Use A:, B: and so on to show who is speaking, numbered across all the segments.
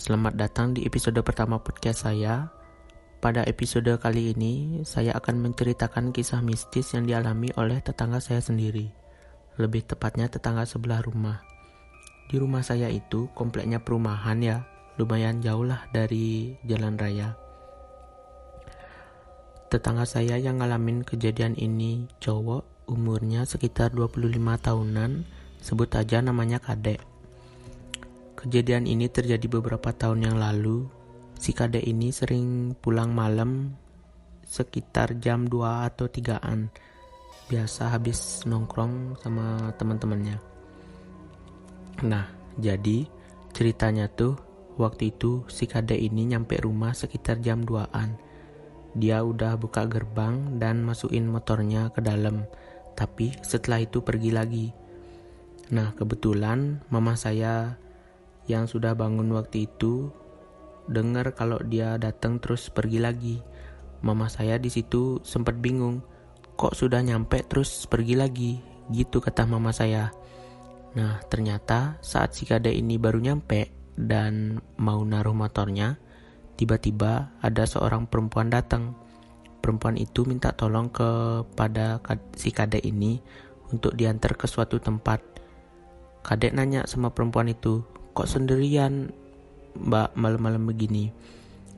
A: Selamat datang di episode pertama podcast saya. Pada episode kali ini, saya akan menceritakan kisah mistis yang dialami oleh tetangga saya sendiri. Lebih tepatnya tetangga sebelah rumah. Di rumah saya itu kompleknya perumahan ya, lumayan jauh lah dari jalan raya. Tetangga saya yang ngalamin kejadian ini cowok, umurnya sekitar 25 tahunan, sebut aja namanya Kadek. Kejadian ini terjadi beberapa tahun yang lalu. Si Kadek ini sering pulang malam sekitar jam 2 atau 3-an. Biasa habis nongkrong sama teman-temannya. Nah, jadi ceritanya tuh waktu itu si Kadek ini nyampe rumah sekitar jam 2-an. Dia udah buka gerbang dan masukin motornya ke dalam. Tapi setelah itu pergi lagi. Nah, kebetulan mama saya yang sudah bangun waktu itu dengar kalau dia datang terus pergi lagi. Mama saya di situ sempat bingung, kok sudah nyampe terus pergi lagi, gitu kata mama saya. Nah, ternyata saat si kade ini baru nyampe dan mau naruh motornya, tiba-tiba ada seorang perempuan datang. Perempuan itu minta tolong kepada si kade ini untuk diantar ke suatu tempat. Kadek nanya sama perempuan itu, kok sendirian mbak malam-malam begini.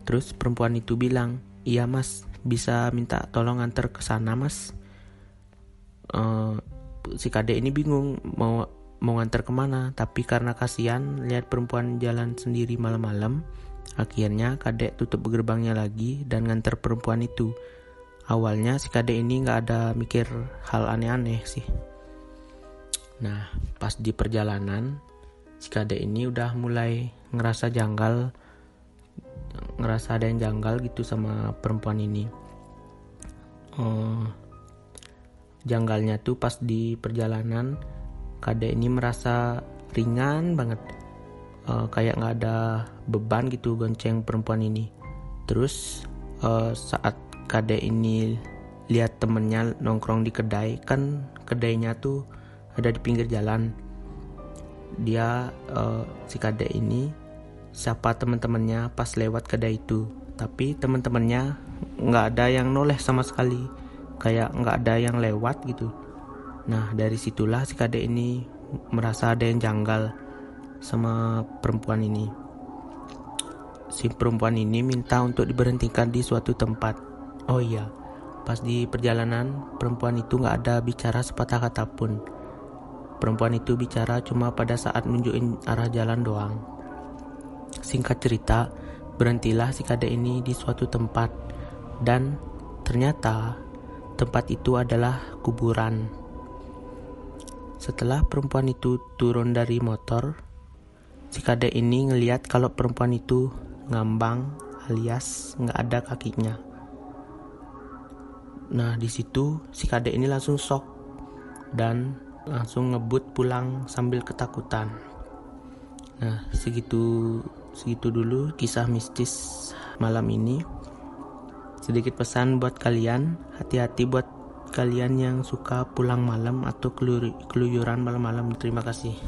A: Terus perempuan itu bilang iya mas bisa minta tolong antar ke sana mas. Uh, si kadek ini bingung mau mau nganter ke mana tapi karena kasihan lihat perempuan jalan sendiri malam-malam akhirnya kadek tutup gerbangnya lagi dan nganter perempuan itu. Awalnya si kadek ini nggak ada mikir hal aneh-aneh sih. Nah pas di perjalanan si kadek ini udah mulai ngerasa janggal ngerasa ada yang janggal gitu sama perempuan ini uh, janggalnya tuh pas di perjalanan kadek ini merasa ringan banget uh, kayak nggak ada beban gitu gonceng perempuan ini. Terus uh, saat kadek ini lihat temennya nongkrong di kedai kan kedainya tuh ada di pinggir jalan dia uh, si kadek ini siapa teman-temannya pas lewat kedai itu. Tapi teman-temannya nggak ada yang noleh sama sekali. Kayak nggak ada yang lewat gitu. Nah dari situlah si kadek ini merasa ada yang janggal sama perempuan ini. Si perempuan ini minta untuk diberhentikan di suatu tempat. Oh iya pas di perjalanan perempuan itu nggak ada bicara sepatah kata pun Perempuan itu bicara cuma pada saat nunjukin arah jalan doang. Singkat cerita, berhentilah si kade ini di suatu tempat dan ternyata tempat itu adalah kuburan. Setelah perempuan itu turun dari motor, si kade ini ngeliat kalau perempuan itu ngambang alias nggak ada kakinya. Nah di situ si kade ini langsung shock dan langsung ngebut pulang sambil ketakutan. Nah, segitu segitu dulu kisah mistis malam ini. Sedikit pesan buat kalian, hati-hati buat kalian yang suka pulang malam atau keluyuran malam-malam. Terima kasih.